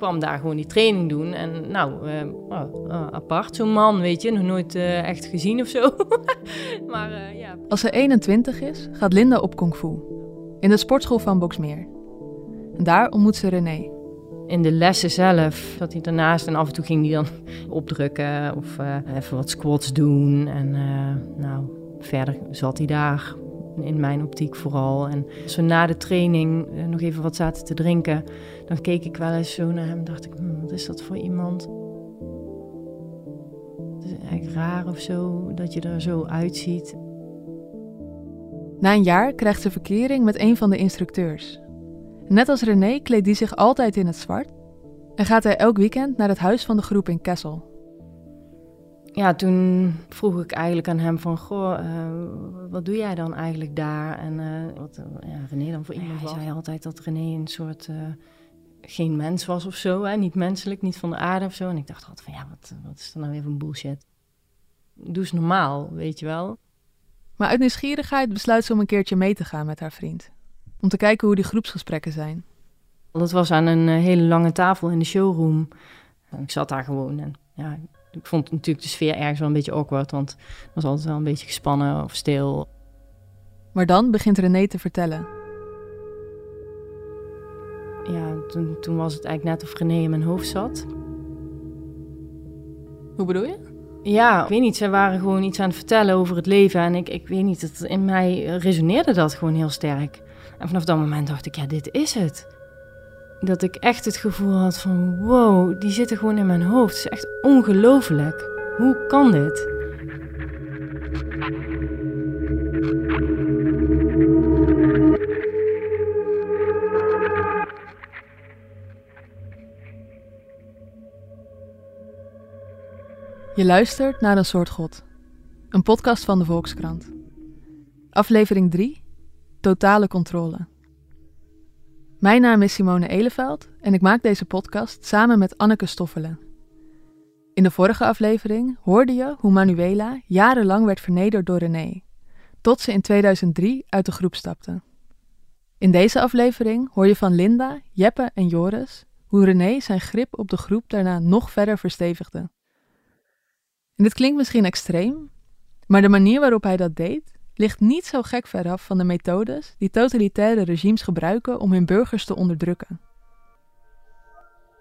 kwam daar gewoon die training doen. En nou, eh, oh, oh, apart, zo'n man, weet je, nog nooit eh, echt gezien of zo. maar eh, ja. Als ze 21 is, gaat Linda op kung fu. In de sportschool van Boksmeer. En daar ontmoet ze René. In de lessen zelf zat hij daarnaast en af en toe ging hij dan opdrukken of even wat squats doen. En nou, verder zat hij daar in mijn optiek vooral. En als we na de training eh, nog even wat zaten te drinken, dan keek ik wel eens zo naar hem en dacht ik, hm, wat is dat voor iemand? Het is eigenlijk raar of zo, dat je er zo uitziet. Na een jaar krijgt ze verkering met een van de instructeurs. Net als René kleedt die zich altijd in het zwart en gaat hij elk weekend naar het huis van de groep in Kessel ja, toen vroeg ik eigenlijk aan hem van, goh, uh, wat doe jij dan eigenlijk daar? En uh, wat uh, ja, René dan voor iemand was. Hij zei altijd dat René een soort, geen mens was of zo, hè? niet menselijk, niet van de aarde of zo. En ik dacht altijd van, ja, wat, wat is er nou weer van bullshit? Doe eens normaal, weet je wel. Maar uit nieuwsgierigheid besluit ze om een keertje mee te gaan met haar vriend. Om te kijken hoe die groepsgesprekken zijn. Dat was aan een hele lange tafel in de showroom. ik zat daar gewoon en ja, ik vond natuurlijk de sfeer ergens wel een beetje awkward, want het was altijd wel een beetje gespannen of stil. Maar dan begint René te vertellen. Ja, toen, toen was het eigenlijk net of René in mijn hoofd zat. Hoe bedoel je? Ja, ik weet niet. Zij waren gewoon iets aan het vertellen over het leven. En ik, ik weet niet, het, in mij resoneerde dat gewoon heel sterk. En vanaf dat moment dacht ik, ja, dit is het dat ik echt het gevoel had van wow, die zitten gewoon in mijn hoofd. Het is echt ongelooflijk. Hoe kan dit? Je luistert naar Een Soort God, een podcast van de Volkskrant. Aflevering 3: Totale controle. Mijn naam is Simone Eleveld en ik maak deze podcast samen met Anneke Stoffelen. In de vorige aflevering hoorde je hoe Manuela jarenlang werd vernederd door René, tot ze in 2003 uit de groep stapte. In deze aflevering hoor je van Linda, Jeppe en Joris hoe René zijn grip op de groep daarna nog verder verstevigde. En dit klinkt misschien extreem, maar de manier waarop hij dat deed ligt niet zo gek veraf van de methodes die totalitaire regimes gebruiken om hun burgers te onderdrukken.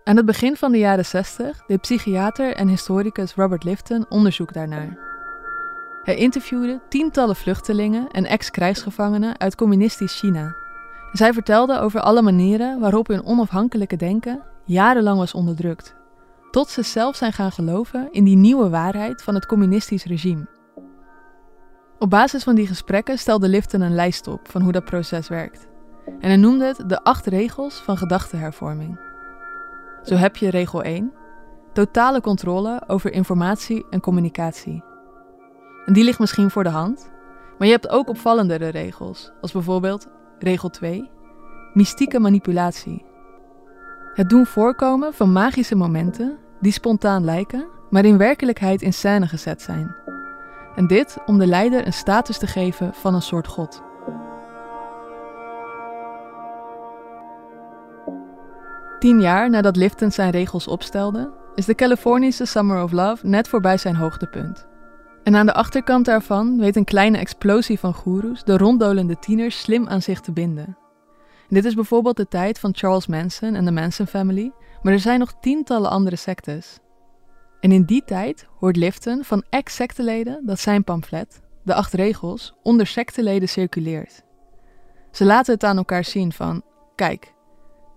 Aan het begin van de jaren 60 deed psychiater en historicus Robert Lifton onderzoek daarnaar. Hij interviewde tientallen vluchtelingen en ex-krijgsgevangenen uit communistisch China. Zij vertelden over alle manieren waarop hun onafhankelijke denken jarenlang was onderdrukt, tot ze zelf zijn gaan geloven in die nieuwe waarheid van het communistisch regime. Op basis van die gesprekken stelde Lifton een lijst op van hoe dat proces werkt. En hij noemde het de acht regels van gedachtehervorming. Zo heb je regel 1, totale controle over informatie en communicatie. En die ligt misschien voor de hand, maar je hebt ook opvallendere regels, als bijvoorbeeld regel 2, mystieke manipulatie. Het doen voorkomen van magische momenten die spontaan lijken, maar in werkelijkheid in scène gezet zijn. En dit om de leider een status te geven van een soort god. Tien jaar nadat Lifton zijn regels opstelde, is de Californische Summer of Love net voorbij zijn hoogtepunt. En aan de achterkant daarvan weet een kleine explosie van goeroes de ronddolende tieners slim aan zich te binden. dit is bijvoorbeeld de tijd van Charles Manson en de Manson Family, maar er zijn nog tientallen andere sectes. En in die tijd hoort Lifton van ex-secteleden dat zijn pamflet, de acht regels, onder secteleden circuleert. Ze laten het aan elkaar zien van, kijk,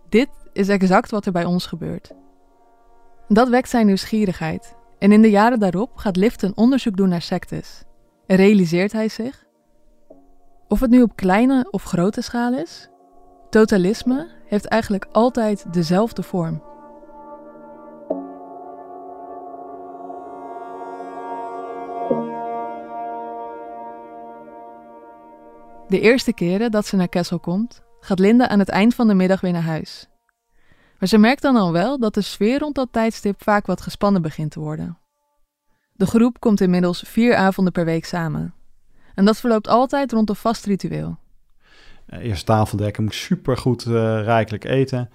dit is exact wat er bij ons gebeurt. Dat wekt zijn nieuwsgierigheid en in de jaren daarop gaat Lifton onderzoek doen naar sectes. En realiseert hij zich, of het nu op kleine of grote schaal is, totalisme heeft eigenlijk altijd dezelfde vorm. De eerste keren dat ze naar Kessel komt, gaat Linda aan het eind van de middag weer naar huis. Maar ze merkt dan al wel dat de sfeer rond dat tijdstip vaak wat gespannen begint te worden. De groep komt inmiddels vier avonden per week samen. En dat verloopt altijd rond een vast ritueel. Eh, eerst tafeldekken, moet super goed uh, rijkelijk eten.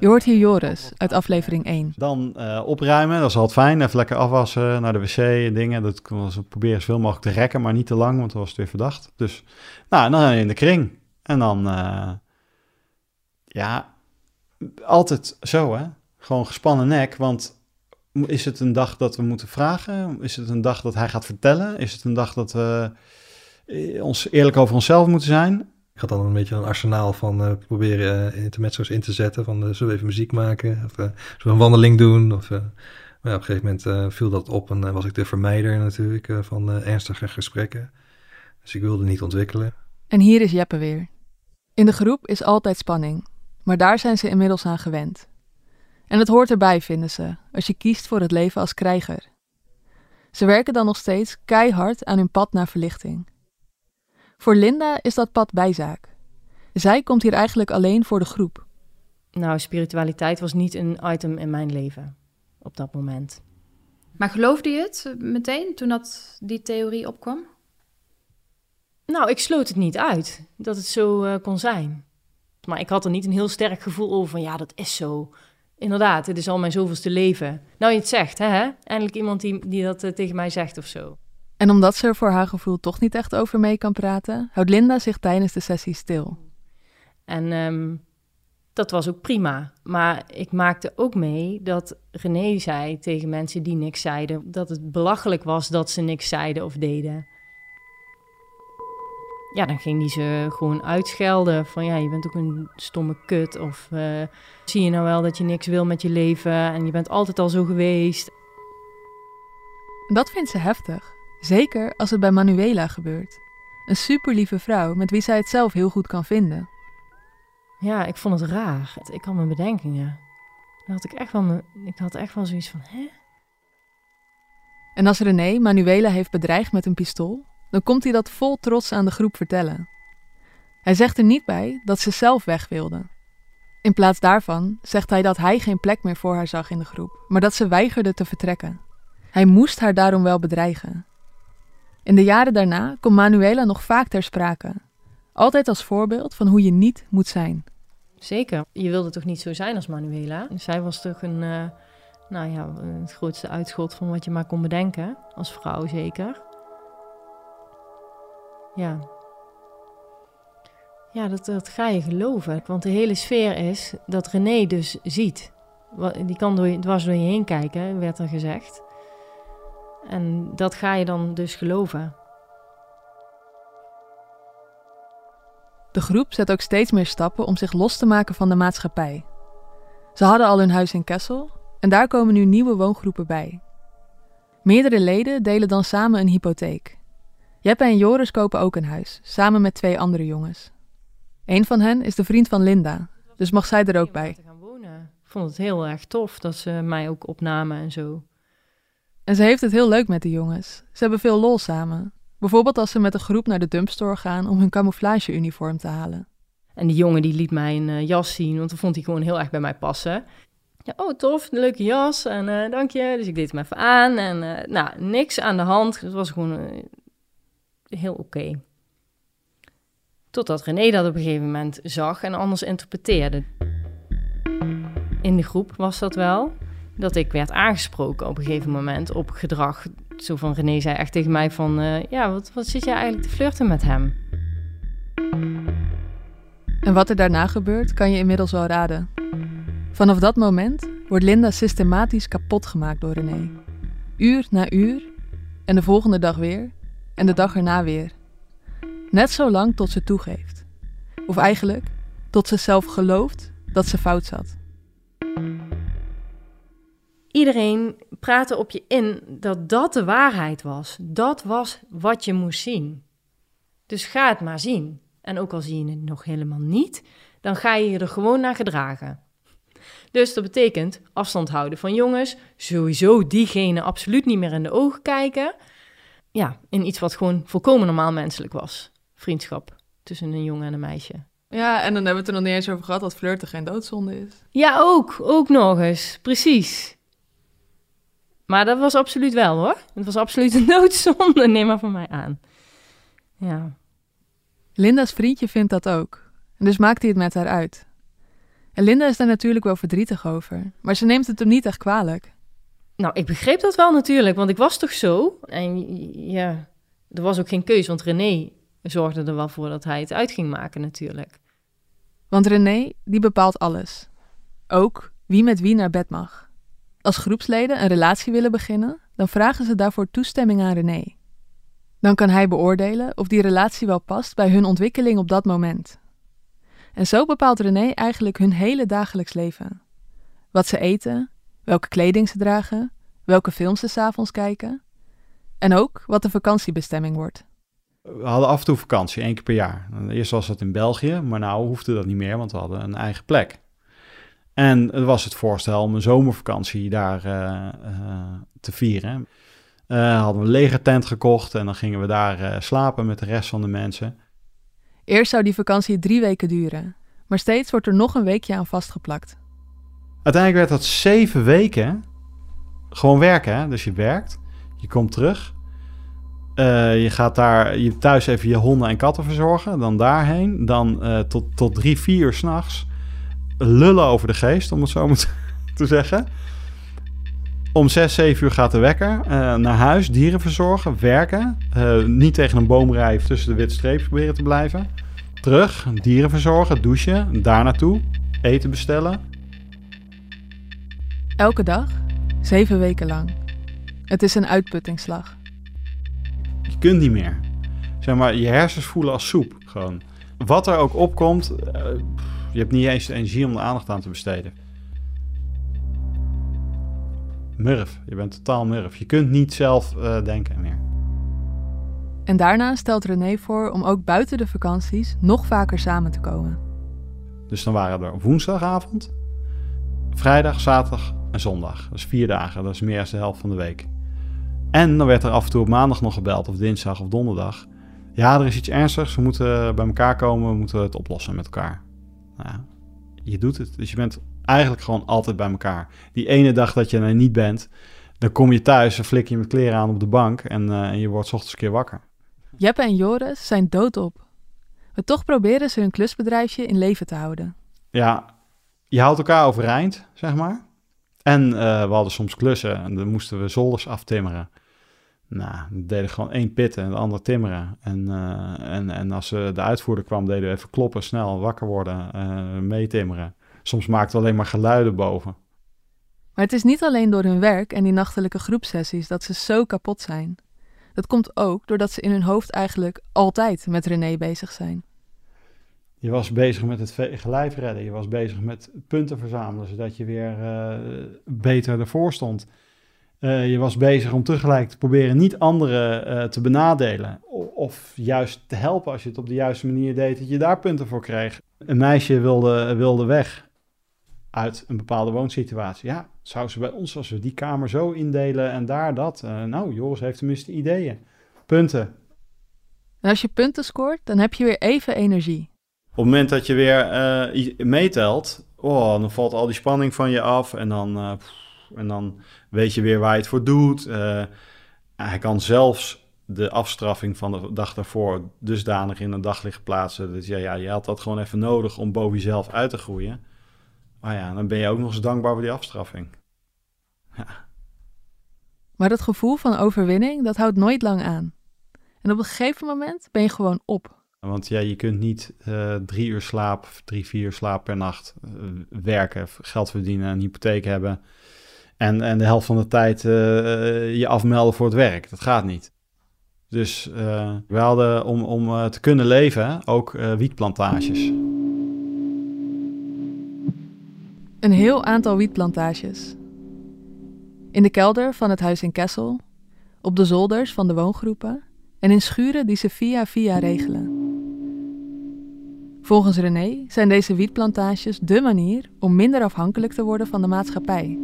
Je hoort hier Joris uit aflevering 1. Dan uh, opruimen, dat is altijd fijn. Even lekker afwassen, naar de wc en dingen. Dat was proberen zoveel mogelijk te rekken, maar niet te lang, want dan was het weer verdacht. Dus, nou, dan in de kring. En dan, uh, ja, altijd zo, hè. Gewoon gespannen nek, want is het een dag dat we moeten vragen? Is het een dag dat hij gaat vertellen? Is het een dag dat we eh, ons eerlijk over onszelf moeten zijn? Had dan een beetje een arsenaal van uh, proberen uh, intermezzo's in te zetten. Van uh, zullen we even muziek maken? Of zullen een wandeling doen? Of, maar ja, op een gegeven moment viel dat op en was ik de vermijder natuurlijk van ernstige gesprekken. Dus ik wilde niet ontwikkelen. En hier is Jeppe weer. In de groep is altijd spanning, maar daar zijn ze inmiddels aan gewend. En het hoort erbij, vinden ze, als je kiest voor het leven als krijger. Ze werken dan nog steeds keihard aan hun pad naar verlichting. Voor Linda is dat pad bijzaak. Zij komt hier eigenlijk alleen voor de groep. Nou, spiritualiteit was niet een item in mijn leven op dat moment. Maar geloofde je het meteen toen dat die theorie opkwam? Nou, ik sloot het niet uit dat het zo uh, kon zijn. Maar ik had er niet een heel sterk gevoel over van ja, dat is zo. Inderdaad, het is al mijn zoveelste leven. Nou, je het zegt, hè? Eindelijk iemand die, die dat uh, tegen mij zegt of zo. En omdat ze er voor haar gevoel toch niet echt over mee kan praten, houdt Linda zich tijdens de sessie stil. En um, dat was ook prima. Maar ik maakte ook mee dat René zei tegen mensen die niks zeiden, dat het belachelijk was dat ze niks zeiden of deden ja, dan ging hij ze gewoon uitschelden. Van ja, je bent ook een stomme kut. Of uh, zie je nou wel dat je niks wil met je leven en je bent altijd al zo geweest. Dat vindt ze heftig. Zeker als het bij Manuela gebeurt. Een superlieve vrouw met wie zij het zelf heel goed kan vinden. Ja, ik vond het raar. Ik had mijn bedenkingen. Dan had ik echt wel, ik had echt wel zoiets van, hè? En als René Manuela heeft bedreigd met een pistool, dan komt hij dat vol trots aan de groep vertellen. Hij zegt er niet bij dat ze zelf weg wilde. In plaats daarvan zegt hij dat hij geen plek meer voor haar zag in de groep, maar dat ze weigerde te vertrekken. Hij moest haar daarom wel bedreigen. In de jaren daarna komt Manuela nog vaak ter sprake. Altijd als voorbeeld van hoe je niet moet zijn. Zeker. Je wilde toch niet zo zijn als Manuela? Zij was toch een, uh, nou ja, het grootste uitschot van wat je maar kon bedenken. Als vrouw zeker. Ja. Ja, dat, dat ga je geloven. Want de hele sfeer is dat René dus ziet. Die kan door, dwars door je heen kijken, werd er gezegd. En dat ga je dan dus geloven. De groep zet ook steeds meer stappen om zich los te maken van de maatschappij. Ze hadden al hun huis in Kessel en daar komen nu nieuwe woongroepen bij. Meerdere leden delen dan samen een hypotheek. Jeppe en Joris kopen ook een huis, samen met twee andere jongens. Een van hen is de vriend van Linda, dus mag zij er ook bij. Ik vond het heel erg tof dat ze mij ook opnamen en zo. En ze heeft het heel leuk met de jongens. Ze hebben veel lol samen. Bijvoorbeeld als ze met een groep naar de dumpstore gaan om hun camouflageuniform te halen. En die jongen die liet mij een uh, jas zien, want dat vond hij gewoon heel erg bij mij passen. Ja, oh tof, een leuke jas en uh, dank je. Dus ik deed hem even aan en uh, nou, niks aan de hand. Het was gewoon heel oké. Totdat René dat op een gegeven moment zag en anders interpreteerde. In de groep was dat wel. Dat ik werd aangesproken op een gegeven moment op gedrag. Zo van René zei echt tegen mij van... Uh, ja, wat, wat zit jij eigenlijk te flirten met hem? En wat er daarna gebeurt, kan je inmiddels wel raden. Vanaf dat moment wordt Linda systematisch kapot gemaakt door René. Uur na uur en de volgende dag weer en de dag erna weer. Net zo lang tot ze toegeeft. Of eigenlijk tot ze zelf gelooft dat ze fout zat. Iedereen praatte op je in dat dat de waarheid was. Dat was wat je moest zien. Dus ga het maar zien. En ook al zie je het nog helemaal niet, dan ga je je er gewoon naar gedragen. Dus dat betekent afstand houden van jongens, sowieso diegene absoluut niet meer in de ogen kijken ja, in iets wat gewoon volkomen normaal menselijk was. Vriendschap tussen een jongen en een meisje. Ja, en dan hebben we het er nog niet eens over gehad dat flirten geen doodzonde is. Ja, ook. Ook nog eens. Precies. Maar dat was absoluut wel hoor. Het was absoluut een doodzonde. Neem maar van mij aan. Ja. Linda's vriendje vindt dat ook. En dus maakt hij het met haar uit. En Linda is daar natuurlijk wel verdrietig over, maar ze neemt het hem niet echt kwalijk. Nou, ik begreep dat wel natuurlijk, want ik was toch zo. En ja, er was ook geen keus, want René zorgde er wel voor dat hij het uit ging maken natuurlijk. Want René, die bepaalt alles. Ook wie met wie naar bed mag. Als groepsleden een relatie willen beginnen, dan vragen ze daarvoor toestemming aan René. Dan kan hij beoordelen of die relatie wel past bij hun ontwikkeling op dat moment. En zo bepaalt René eigenlijk hun hele dagelijks leven. Wat ze eten, welke kleding ze dragen, welke films ze s'avonds kijken. En ook wat de vakantiebestemming wordt. We hadden af en toe vakantie, één keer per jaar. Eerst was dat in België, maar nou hoefde dat niet meer, want we hadden een eigen plek. En het was het voorstel om een zomervakantie daar uh, uh, te vieren. Uh, hadden we een legertent gekocht en dan gingen we daar slapen met de rest van de mensen. Eerst zou die vakantie drie weken duren, maar steeds wordt er nog een weekje aan vastgeplakt. Uiteindelijk werd dat zeven weken gewoon werken. Hè? Dus je werkt, je komt terug, uh, je gaat daar je thuis even je honden en katten verzorgen, dan daarheen, dan uh, tot, tot drie, vier uur s'nachts lullen over de geest, om het zo maar te zeggen. Om 6, 7 uur gaat de wekker. Uh, naar huis, dieren verzorgen, werken. Uh, niet tegen een boom rijden tussen de witte strepen proberen te blijven. Terug, dieren verzorgen, douchen, daar naartoe, eten bestellen. Elke dag, zeven weken lang. Het is een uitputtingsslag. Je kunt niet meer. Zeg maar, je hersens voelen als soep. Gewoon. Wat er ook opkomt, uh, je hebt niet eens de energie om de aandacht aan te besteden. Murf. Je bent totaal murf. Je kunt niet zelf uh, denken meer. En daarna stelt René voor om ook buiten de vakanties nog vaker samen te komen. Dus dan waren er woensdagavond, vrijdag, zaterdag en zondag. Dat is vier dagen, dat is meer dan de helft van de week. En dan werd er af en toe op maandag nog gebeld, of dinsdag of donderdag. Ja, er is iets ernstigs, we moeten bij elkaar komen, we moeten het oplossen met elkaar. Nou ja, je doet het. Dus je bent eigenlijk gewoon altijd bij elkaar. Die ene dag dat je er niet bent, dan kom je thuis en flik je met kleren aan op de bank en, uh, en je wordt s ochtends een keer wakker. Jeppe en Joris zijn doodop. Maar toch proberen ze hun klusbedrijfje in leven te houden. Ja, je houdt elkaar overeind, zeg maar. En uh, we hadden soms klussen en dan moesten we zolders aftimmeren. Nou, we deden gewoon één pitten en de ander timmeren. En, uh, en, en als uh, de uitvoerder kwam, deden we even kloppen, snel wakker worden, uh, meetimmeren. Soms maakten we alleen maar geluiden boven. Maar het is niet alleen door hun werk en die nachtelijke groepsessies dat ze zo kapot zijn. Dat komt ook doordat ze in hun hoofd eigenlijk altijd met René bezig zijn. Je was bezig met het gelijf redden, je was bezig met punten verzamelen, zodat je weer beter ervoor stond. Uh, je was bezig om tegelijk te proberen niet anderen uh, te benadelen. Of, of, juist te helpen als je het op de juiste manier deed, dat je daar punten voor kreeg. Een meisje wilde, wilde weg uit een bepaalde woonsituatie. Ja, zou ze bij ons, als we die kamer zo indelen en daar dat. Uh, nou, Joris heeft tenminste ideeën. Punten. En als je punten scoort, dan heb je weer even energie. Op het moment dat je weer meetelt, oh, dan valt al die spanning van je af en dan... Pff, en dan weet je weer waar je het voor doet. Uh, hij kan zelfs de afstraffing van de dag daarvoor dusdanig in een daglicht plaatsen. Dus ja, ja, je had dat gewoon even nodig om boven jezelf uit te groeien. Maar ja, dan ben je ook nog eens dankbaar voor die afstraffing. Ja. Maar dat gevoel van overwinning, dat houdt nooit lang aan. En op een gegeven moment ben je gewoon op. Want ja, je kunt niet uh, drie uur slaap, drie, vier uur slaap per nacht uh, werken, geld verdienen, een hypotheek hebben en, en de helft van de tijd uh, je afmelden voor het werk. Dat gaat niet. Dus uh, we hadden om, om uh, te kunnen leven ook wietplantages. Een heel aantal wietplantages. In de kelder van het huis in Kessel, op de zolders van de woongroepen en in schuren die ze via via regelen. Volgens René zijn deze wietplantages dé manier om minder afhankelijk te worden van de maatschappij.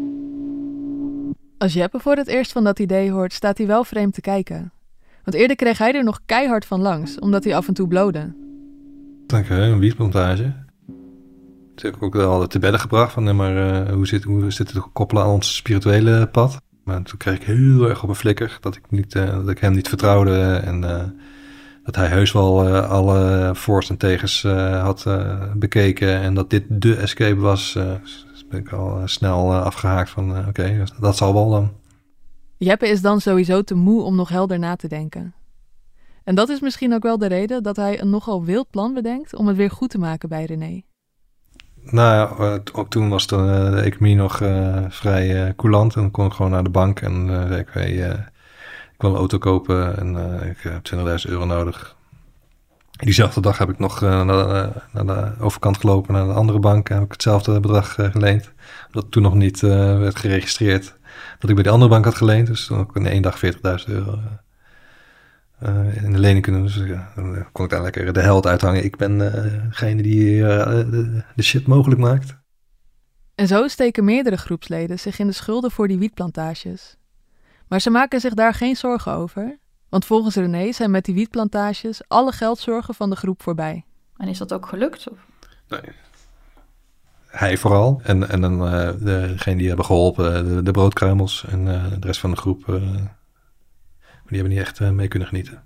Als Jeppe voor het eerst van dat idee hoort, staat hij wel vreemd te kijken. Want eerder kreeg hij er nog keihard van langs, omdat hij af en toe blode. Dank je, een wietplantage. Dat heb ik ook wel te bedden gebracht van, nee, maar uh, hoe, zit, hoe zit het koppelen aan ons spirituele pad? Maar toen kreeg ik heel erg op een flikker dat ik, niet, uh, dat ik hem niet vertrouwde en dat hij heus wel alle voor's en tegens had bekeken en dat dit de escape was, ben ik al snel afgehaakt van oké, dat zal wel dan. Jeppe is dan sowieso te moe om nog helder na te denken. En dat is misschien ook wel de reden dat hij een nogal wild plan bedenkt om het weer goed te maken bij René. Nou ja, ook toen was de, de economie nog vrij coulant en dan kon ik gewoon naar de bank en zei ik, hey, ik wil een auto kopen en uh, ik heb 20.000 euro nodig. Diezelfde dag heb ik nog uh, naar, naar, de overkant gelopen naar de andere bank. En heb ik hetzelfde bedrag uh, geleend. Omdat toen nog niet werd geregistreerd dat ik bij de andere bank had geleend. Dus toen ook in één dag 40.000 euro in de lening kunnen. Dus dan kon ik daar lekker de held uithangen. Ik ben degene die de, de shit mogelijk maakt. En zo steken meerdere groepsleden zich in de schulden voor die wietplantages. Maar ze maken zich daar geen zorgen over, want volgens René zijn met die wietplantages alle geldzorgen van de groep voorbij. En is dat ook gelukt? Of? Nee. Hij vooral. En, en dan uh, degene die hebben geholpen, de, de broodkruimels en uh, de rest van de groep. Uh, die hebben niet echt mee kunnen genieten.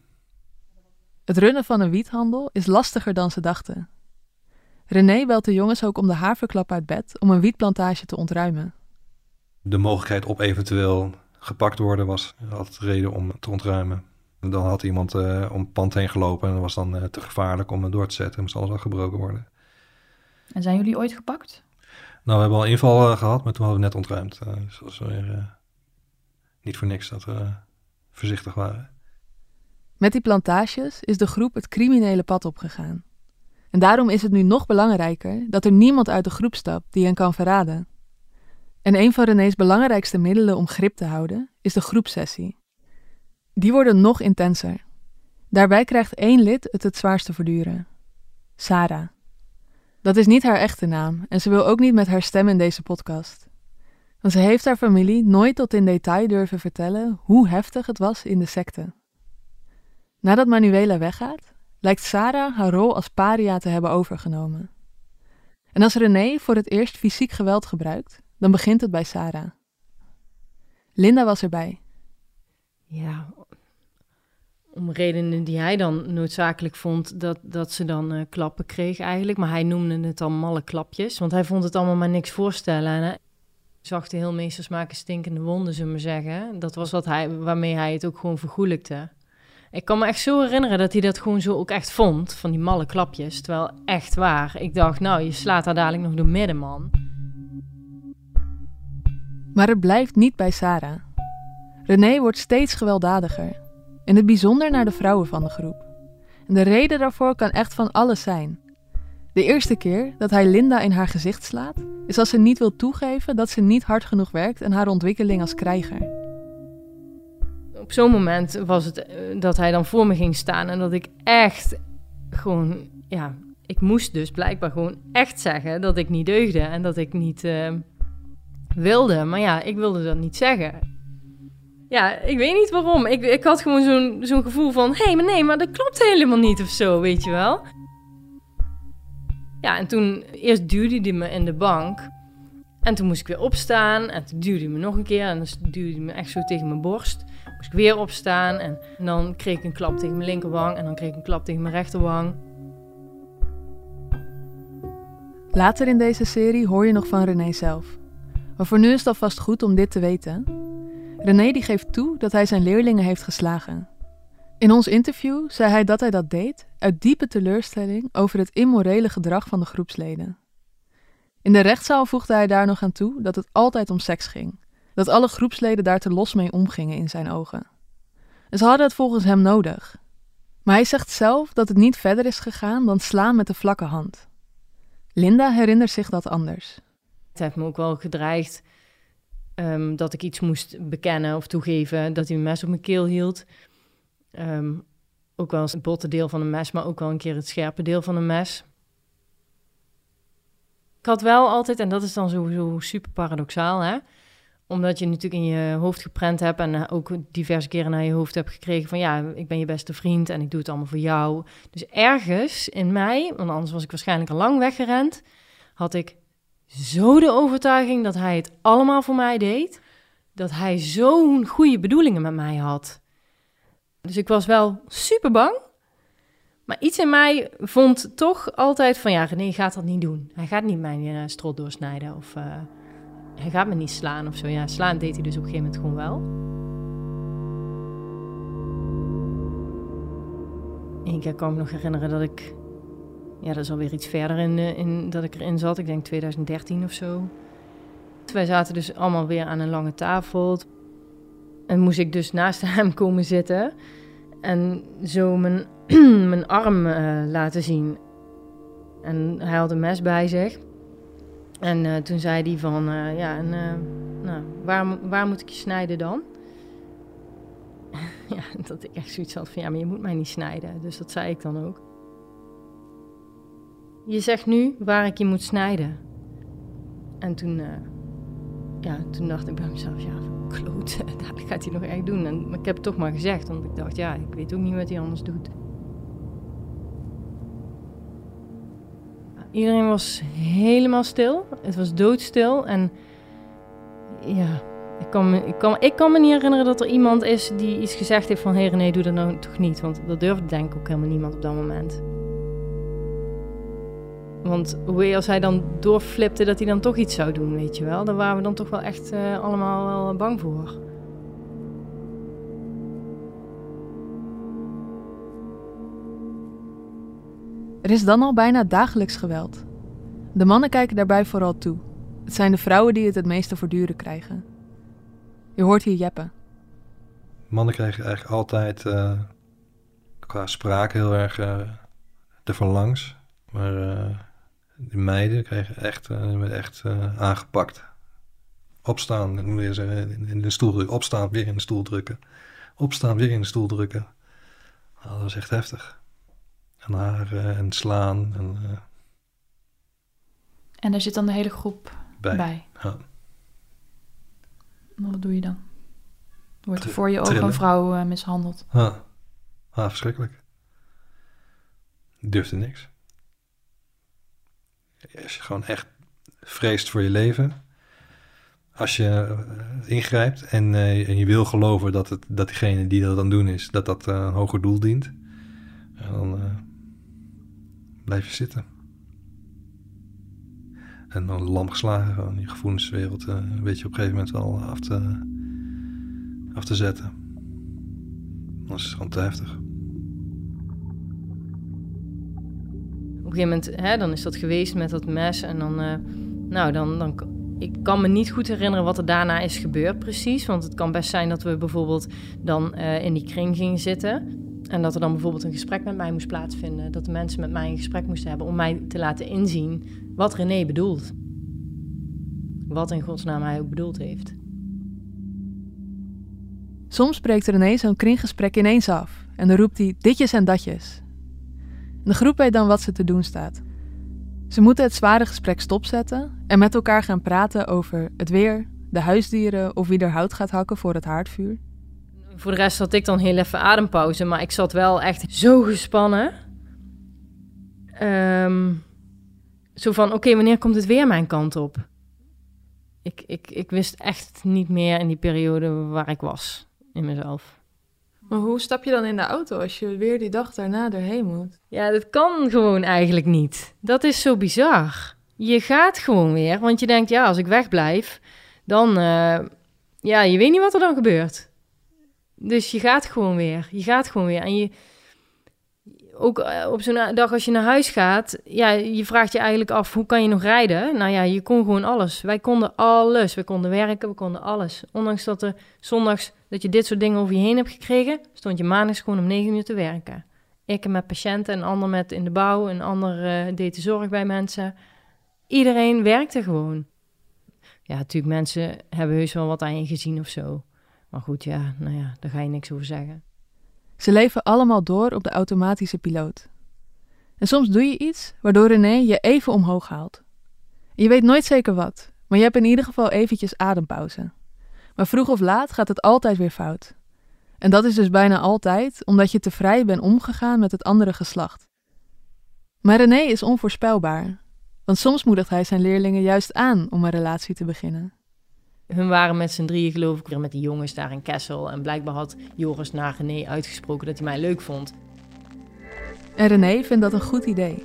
Het runnen van een wiethandel is lastiger dan ze dachten. René belt de jongens ook om de haverklap uit bed om een wietplantage te ontruimen. De mogelijkheid op eventueel gepakt worden was altijd reden om te ontruimen. Dan had iemand uh, om het pand heen gelopen en dat was dan uh, te gevaarlijk om het door te zetten. Moest alles afgebroken worden. En zijn jullie ooit gepakt? Nou, we hebben al inval uh, gehad, maar toen hadden we net ontruimd. dus dat was weer niet voor niks dat we voorzichtig waren. Met die plantages is de groep het criminele pad opgegaan. En daarom is het nu nog belangrijker dat er niemand uit de groep stapt die hen kan verraden. En een van René's belangrijkste middelen om grip te houden is de groepsessie. Die worden nog intenser. Daarbij krijgt één lid het het zwaarste verduren. Sarah. Dat is niet haar echte naam en ze wil ook niet met haar stem in deze podcast. Want ze heeft haar familie nooit tot in detail durven vertellen hoe heftig het was in de secte. Nadat Manuela weggaat, lijkt Sarah haar rol als paria te hebben overgenomen. En als René voor het eerst fysiek geweld gebruikt, dan begint het bij Sarah. Linda was erbij. Ja, om redenen die hij dan noodzakelijk vond, dat, dat ze dan uh, klappen kreeg eigenlijk. Maar hij noemde het dan malle klapjes, want hij vond het allemaal maar niks voorstellen. En hij zag de heelmeesters maken stinkende wonden, zullen we zeggen. Dat was wat hij, waarmee hij het ook gewoon vergoelijkte. Ik kan me echt zo herinneren dat hij dat gewoon zo ook echt vond, van die malle klapjes. Terwijl echt waar, ik dacht, nou, je slaat daar dadelijk nog door midden, man. Maar het blijft niet bij Sarah. René wordt steeds gewelddadiger. In het bijzonder naar de vrouwen van de groep. En de reden daarvoor kan echt van alles zijn. De eerste keer dat hij Linda in haar gezicht slaat, is als ze niet wil toegeven dat ze niet hard genoeg werkt en haar ontwikkeling als krijger. Op zo'n moment was het eh, dat hij dan voor me ging staan en dat ik echt gewoon, ja, ik moest dus blijkbaar gewoon echt zeggen dat ik niet deugde en dat ik niet. Uh, wilde. Maar ja, ik wilde dat niet zeggen. Ja, ik weet niet waarom. Ik, ik had gewoon zo'n zo'n gevoel van... hé, hey, maar nee, maar dat klopt helemaal niet of zo, weet je wel. Ja, en toen... Eerst duwde hij me in de bank. En toen moest ik weer opstaan. En toen duwde hij me nog een keer. En dan duwde hij me echt zo tegen mijn borst. Moest ik weer opstaan. En, en dan kreeg ik een klap tegen mijn linkerwang. En dan kreeg ik een klap tegen mijn rechterwang. Later in deze serie hoor je nog van René zelf. Maar voor nu is het alvast goed om dit te weten. René die geeft toe dat hij zijn leerlingen heeft geslagen. In ons interview zei hij dat hij dat deed uit diepe teleurstelling over het immorele gedrag van de groepsleden. In de rechtszaal voegde hij daar nog aan toe dat het altijd om seks ging, dat alle groepsleden daar te los mee omgingen in zijn ogen. En ze hadden het volgens hem nodig. Maar hij zegt zelf dat het niet verder is gegaan dan slaan met de vlakke hand. Linda herinnert zich dat anders. Het heeft me ook wel gedreigd um, dat ik iets moest bekennen of toegeven. Dat hij een mes op mijn keel hield. Um, ook wel eens het botte deel van een mes, maar ook wel een keer het scherpe deel van een mes. Ik had wel altijd, en dat is dan sowieso super paradoxaal, hè? omdat je natuurlijk in je hoofd geprent hebt en ook diverse keren naar je hoofd hebt gekregen van ja, ik ben je beste vriend en ik doe het allemaal voor jou. Dus ergens in mij, want anders was ik waarschijnlijk al lang weggerend, had ik zo de overtuiging dat hij het allemaal voor mij deed. Dat hij zo'n goede bedoelingen met mij had. Dus ik was wel super bang. Maar iets in mij vond toch altijd van ja, René gaat dat niet doen. Hij gaat niet mijn uh, strot doorsnijden of uh, hij gaat me niet slaan of zo. Ja, slaan deed hij dus op een gegeven moment gewoon wel. Eén keer kan ik me nog herinneren dat ik, ja, dat is alweer iets verder in, uh, in dat ik erin zat. Ik denk 2013 of zo. Wij zaten dus allemaal weer aan een lange tafel. En moest ik dus naast hem komen zitten. En zo mijn, mijn arm uh, laten zien. En hij had een mes bij zich. En uh, toen zei hij van, ja, nou, waar, waar moet ik je snijden dan? ja, dat ik echt zoiets had van, ja, maar je moet mij niet snijden. Dus dat zei ik dan ook. Je zegt nu waar ik je moet snijden. En toen, ja, toen dacht ik bij mezelf, ja, kloot, dat gaat hij nog echt doen. En, maar ik heb het toch maar gezegd, want ik dacht, ja, ik weet ook niet wat hij anders doet. Iedereen was helemaal stil. Het was doodstil. En ja, ik kan, me, ik, kan, ik kan me niet herinneren dat er iemand is die iets gezegd heeft van... hé doe dat nou toch niet. Want dat durfde denk ik ook helemaal niemand op dat moment. Want hoe als hij dan doorflipte dat hij dan toch iets zou doen, weet je wel. Daar waren we dan toch wel echt uh, allemaal wel bang voor. Er is dan al bijna dagelijks geweld. De mannen kijken daarbij vooral toe. Het zijn de vrouwen die het het meeste voortduren krijgen. Je hoort hier jeppen. Mannen krijgen eigenlijk altijd uh, qua spraak heel erg uh, ervan langs. Maar de meiden krijgen echt, uh, echt uh, aangepakt. Opstaan, moet je zeggen, in de stoel drukken. Opstaan, weer in de stoel drukken. Opstaan, weer in de stoel drukken. Nou, dat was echt heftig. En haren en slaan. En, uh, en daar zit dan de hele groep bij. bij. Ja. Wat doe je dan? Wordt er voor je ogen een vrouw mishandeld? Ja. Ah, verschrikkelijk. Durfde niks. Als je gewoon echt vreest voor je leven. Als je uh, ingrijpt en, uh, en, je wil geloven dat, het, dat diegene die dat aan doen is, dat dat uh, een hoger doel dient. En dan blijf je zitten. En dan lam geslagen, gewoon je gevoelswereld een beetje op een gegeven moment wel af te, af te zetten. Dan is gewoon te heftig. Een gegeven moment, hè, dan is dat geweest met dat mes. En dan, uh, nou, dan, dan, ik kan me niet goed herinneren wat er daarna is gebeurd precies. Want het kan best zijn dat we bijvoorbeeld dan uh, in die kring gingen zitten. En dat er dan bijvoorbeeld een gesprek met mij moest plaatsvinden. Dat de mensen met mij een gesprek moesten hebben om mij te laten inzien wat René bedoelt. Wat in godsnaam hij ook bedoeld heeft. Soms breekt René zo'n kringgesprek ineens af. En dan roept hij ditjes en datjes. De groep weet dan wat ze te doen staat. Ze moeten het zware gesprek stopzetten en met elkaar gaan praten over het weer, de huisdieren of wie er hout gaat hakken voor het haardvuur. Voor de rest had ik dan heel even adempauze, maar ik zat wel echt zo gespannen. Um, zo van, oké, wanneer komt het weer mijn kant op? Ik, ik, ik wist echt niet meer in die periode waar ik was in mezelf. Maar hoe stap je dan in de auto als je weer die dag daarna erheen moet? Ja, dat kan gewoon eigenlijk niet. Dat is zo bizar. Je gaat gewoon weer, want je denkt, ja, als ik wegblijf, dan, uh, ja, je weet niet wat er dan gebeurt. Dus je gaat gewoon weer. Je gaat gewoon weer. En je, ook eh, op zo'n dag als je naar huis gaat, ja, je vraagt je eigenlijk af, hoe kan je nog rijden? Nou ja, je kon gewoon alles. Wij konden alles. We konden werken, we konden alles. Ondanks dat er zondags dat je dit soort dingen over je heen hebt gekregen, stond je maandags gewoon om negen uur te werken. Ik met patiënten, een ander met in de bouw, een ander uh, deed de zorg bij mensen. Iedereen werkte gewoon. Ja, natuurlijk, mensen hebben heus wel wat aan je gezien of zo. Maar goed, ja, nou ja, daar ga je niks over zeggen. Ze leven allemaal door op de automatische piloot. En soms doe je iets waardoor René je even omhoog haalt. Je weet nooit zeker wat, maar je hebt in ieder geval eventjes adempauze. Maar vroeg of laat gaat het altijd weer fout. En dat is dus bijna altijd omdat je te vrij bent omgegaan met het andere geslacht. Maar René is onvoorspelbaar, want soms moedigt hij zijn leerlingen juist aan om een relatie te beginnen. Hun waren met z'n drieën geloof ik weer met die jongens daar in Kessel. En blijkbaar had Joris naar René uitgesproken dat hij mij leuk vond. En René vindt dat een goed idee.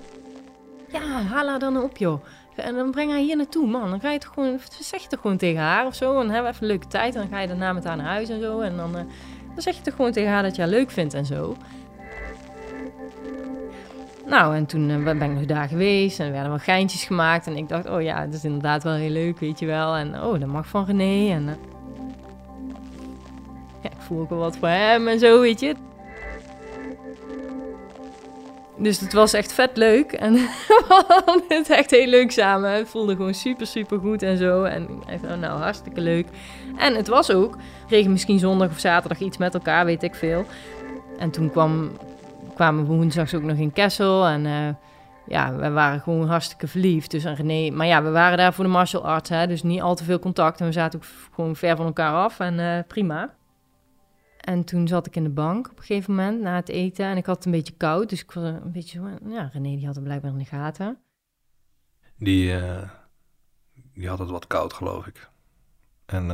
Ja, haal haar dan op, joh. En dan breng haar hier naartoe, man. Dan ga je toch gewoon, zeg je toch gewoon tegen haar of zo. En dan hebben we even een leuke tijd. En dan ga je daarna met haar naar huis en zo. En dan, uh, dan zeg je toch gewoon tegen haar dat je haar leuk vindt en zo. Nou, en toen uh, ben ik nog daar geweest en er werden wel geintjes gemaakt. En ik dacht, oh ja, dat is inderdaad wel heel leuk, weet je wel. En oh, dat mag van René. En uh, ja, ik voel ook wel wat voor hem en zo, weet je. Dus het was echt vet leuk. En we hadden het echt heel leuk samen. Het voelde gewoon super, super goed en zo. En echt, nou, hartstikke leuk. En het was ook. We kregen misschien zondag of zaterdag iets met elkaar, weet ik veel. En toen kwam, kwamen we woensdags ook nog in Kessel. En uh, ja, we waren gewoon hartstikke verliefd. Dus aan René. Maar ja, we waren daar voor de martial arts, hè. Dus niet al te veel contact. En we zaten ook gewoon ver van elkaar af. En uh, prima. En toen zat ik in de bank op een gegeven moment na het eten. En ik had het een beetje koud. Dus ik was een beetje zo... Ja, René die had het blijkbaar in de gaten. Die, uh, die had het wat koud, geloof ik. En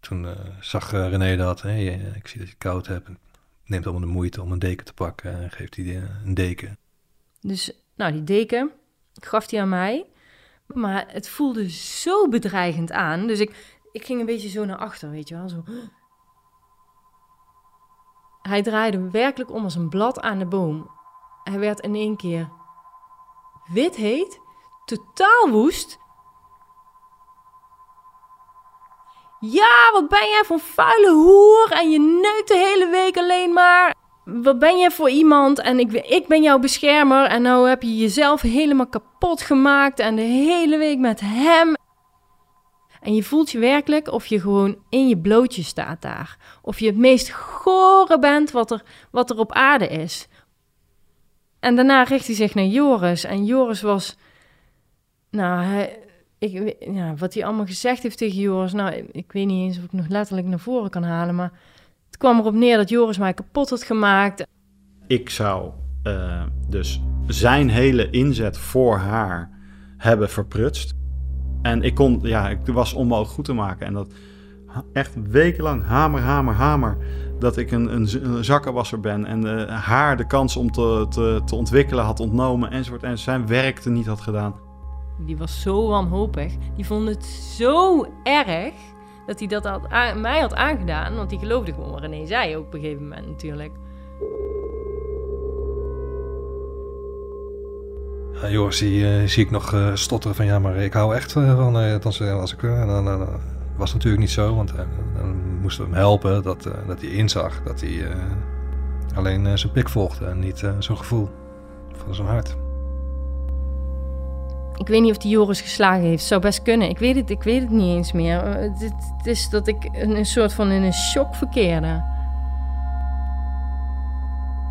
toen zag René dat. Hey, ik zie dat je koud hebt. Neemt allemaal de moeite om een deken te pakken. En geeft hij een deken. Dus, nou, die deken gaf hij aan mij. Maar het voelde zo bedreigend aan. Dus ik, ik ging een beetje zo naar achter, weet je wel. Zo... Hij draaide werkelijk om als een blad aan de boom. Hij werd in één keer wit heet, totaal woest. Ja, wat ben jij voor vuile hoer en je neukt de hele week alleen maar. Wat ben jij voor iemand en ik, ik ben jouw beschermer en nou heb je jezelf helemaal kapot gemaakt en de hele week met hem. En je voelt je werkelijk of je gewoon in je blootje staat daar. Of je het meest gore bent wat er, wat er op aarde is. En daarna richt hij zich naar Joris. En Joris was. Nou, hij, ik, ja, wat hij allemaal gezegd heeft tegen Joris. Nou, ik weet niet eens of ik nog letterlijk naar voren kan halen. Maar het kwam erop neer dat Joris mij kapot had gemaakt. Ik zou uh, dus zijn hele inzet voor haar hebben verprutst. En ik kon, ja, ik was onmogelijk goed te maken. En dat echt wekenlang hamer, hamer, hamer. Dat ik een, een, zakkenwasser ben en uh, haar de kans om te, te, te ontwikkelen had ontnomen enzovoort. En zijn werk er niet had gedaan. Die was zo wanhopig. Die vond het zo erg dat hij dat had mij had aangedaan. Want die geloofde gewoon wat René zei ook op een gegeven moment natuurlijk. Ja, Joris, die uh, zie ik nog uh, stotteren van ja, maar ik hou echt uh, van als, als ik. dan, dan was natuurlijk niet zo, want dan moesten we hem helpen dat, dat hij inzag dat hij alleen zijn pik volgde en niet zo'n gevoel van zijn hart. Ik weet niet of die Joris geslagen heeft. Zou best kunnen. Ik weet het, ik weet het niet eens meer. Het, het is dat ik een, een soort van in een shock verkeerde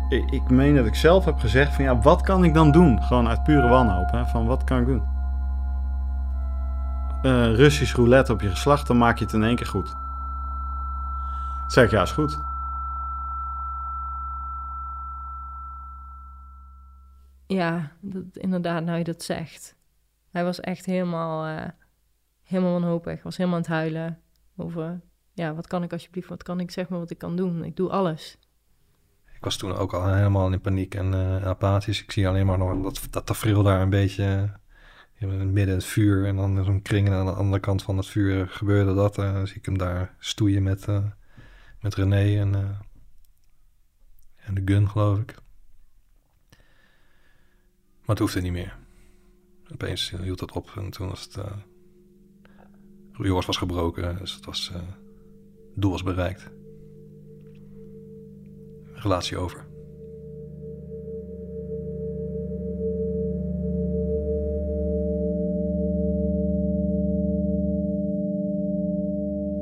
ik, ik meen dat ik zelf heb gezegd van ja, wat kan ik dan doen? Gewoon uit pure wanhoop. Hè? Van wat kan ik doen? Uh, Russisch roulette op je geslacht, dan maak je het in één keer goed. zeg ik, ja, is goed. Ja, dat, inderdaad, nou je dat zegt. Hij was echt helemaal, uh, helemaal wanhopig. was helemaal aan het huilen over... Ja, wat kan ik alsjeblieft, wat kan ik, zeg maar, wat ik kan doen. Ik doe alles ik was toen ook al helemaal in paniek en uh, apathisch. Ik zie alleen maar nog dat, dat tafereel daar een beetje uh, midden het vuur. En dan zo'n kring en aan de andere kant van het vuur gebeurde dat. Uh, dan zie ik hem daar stoeien met, met René en, en de gun, geloof ik. Maar het hoefde niet meer. Opeens hield het op en toen was het... Uh, was gebroken, dus het was... het doel was bereikt relatie over.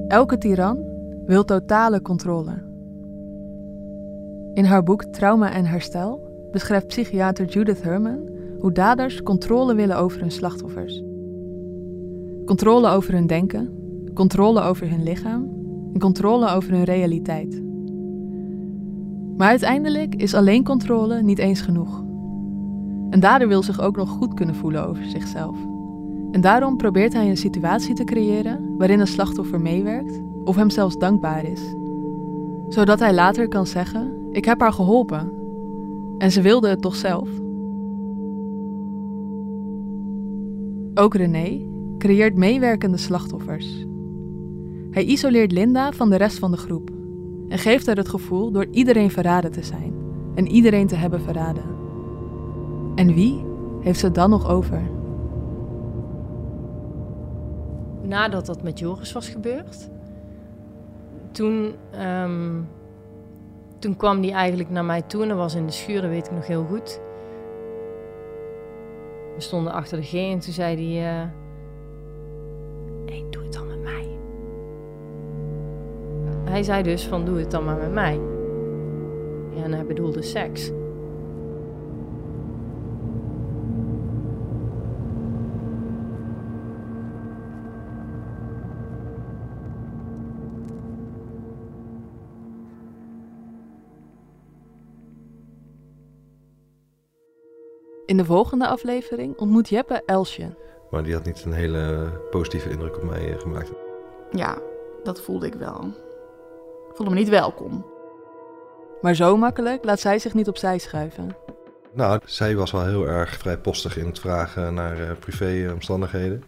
Elke tiran wil totale controle. In haar boek Trauma en Herstel beschrijft psychiater Judith Herman hoe daders controle willen over hun slachtoffers. Controle over hun denken, controle over hun lichaam en controle over hun realiteit. Maar uiteindelijk is alleen controle niet eens genoeg. Een dader wil zich ook nog goed kunnen voelen over zichzelf. En daarom probeert hij een situatie te creëren waarin een slachtoffer meewerkt of hem zelfs dankbaar is. Zodat hij later kan zeggen: Ik heb haar geholpen. En ze wilde het toch zelf? Ook René creëert meewerkende slachtoffers. Hij isoleert Linda van de rest van de groep en geeft haar het gevoel door iedereen verraden te zijn en iedereen te hebben verraden. En wie heeft ze dan nog over? Nadat dat met Joris was gebeurd, toen, ehm, toen kwam die eigenlijk naar mij toe en was in de schuur, dat weet ik nog heel goed. We stonden achter de G en toen zei hij... Uh, hey, doe het dan met mij. Hij zei dus van, doe het dan maar met mij. Ja, en hij bedoelde seks. In de volgende aflevering ontmoet Jeppe Elsje. Maar die had niet een hele positieve indruk op mij eh, gemaakt. Ja, dat voelde ik wel. Ik voelde me niet welkom. Maar zo makkelijk laat zij zich niet opzij schuiven. Nou, zij was wel heel erg vrijpostig in het vragen naar uh, privéomstandigheden.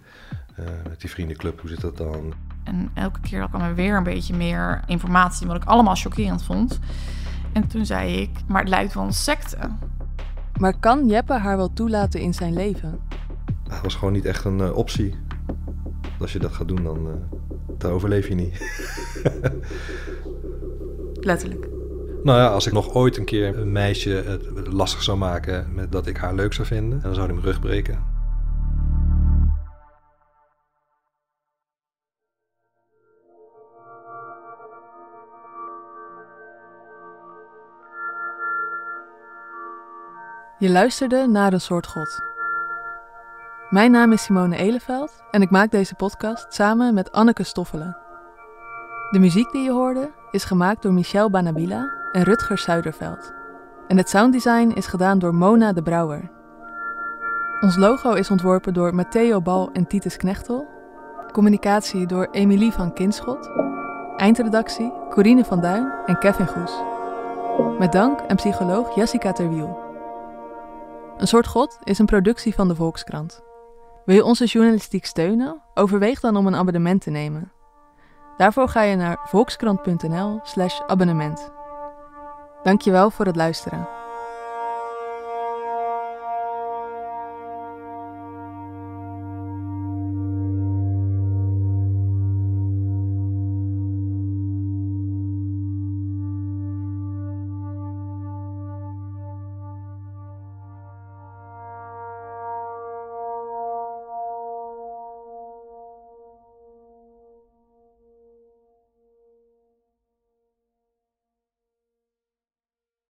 Uh, met die vriendenclub, hoe zit dat dan? En elke keer kwam er weer een beetje meer informatie, wat ik allemaal chockerend vond. En toen zei ik, maar het lijkt wel een secte. Maar kan Jeppe haar wel toelaten in zijn leven? Dat was gewoon niet echt een uh, optie. Als je dat gaat doen, dan, uh, dan overleef je niet. Letterlijk. Nou ja, als ik nog ooit een keer een meisje het lastig zou maken met dat ik haar leuk zou vinden, dan zou hij mijn rug breken. Je luisterde naar een soort God. Mijn naam is Simone Eleveld en ik maak deze podcast samen met Anneke Stoffelen. De muziek die je hoorde is gemaakt door Michel Banabila en Rutger Zuiderveld. En het sounddesign is gedaan door Mona de Brouwer. Ons logo is ontworpen door Matteo Bal en Titus Knechtel. Communicatie door Emilie van Kinschot. Eindredactie Corine van Duin en Kevin Goes. Met dank aan psycholoog Jessica Terwiel. Een soort God is een productie van de Volkskrant. Wil je onze journalistiek steunen? Overweeg dan om een abonnement te nemen. Daarvoor ga je naar volkskrant.nl/abonnement. Dankjewel voor het luisteren.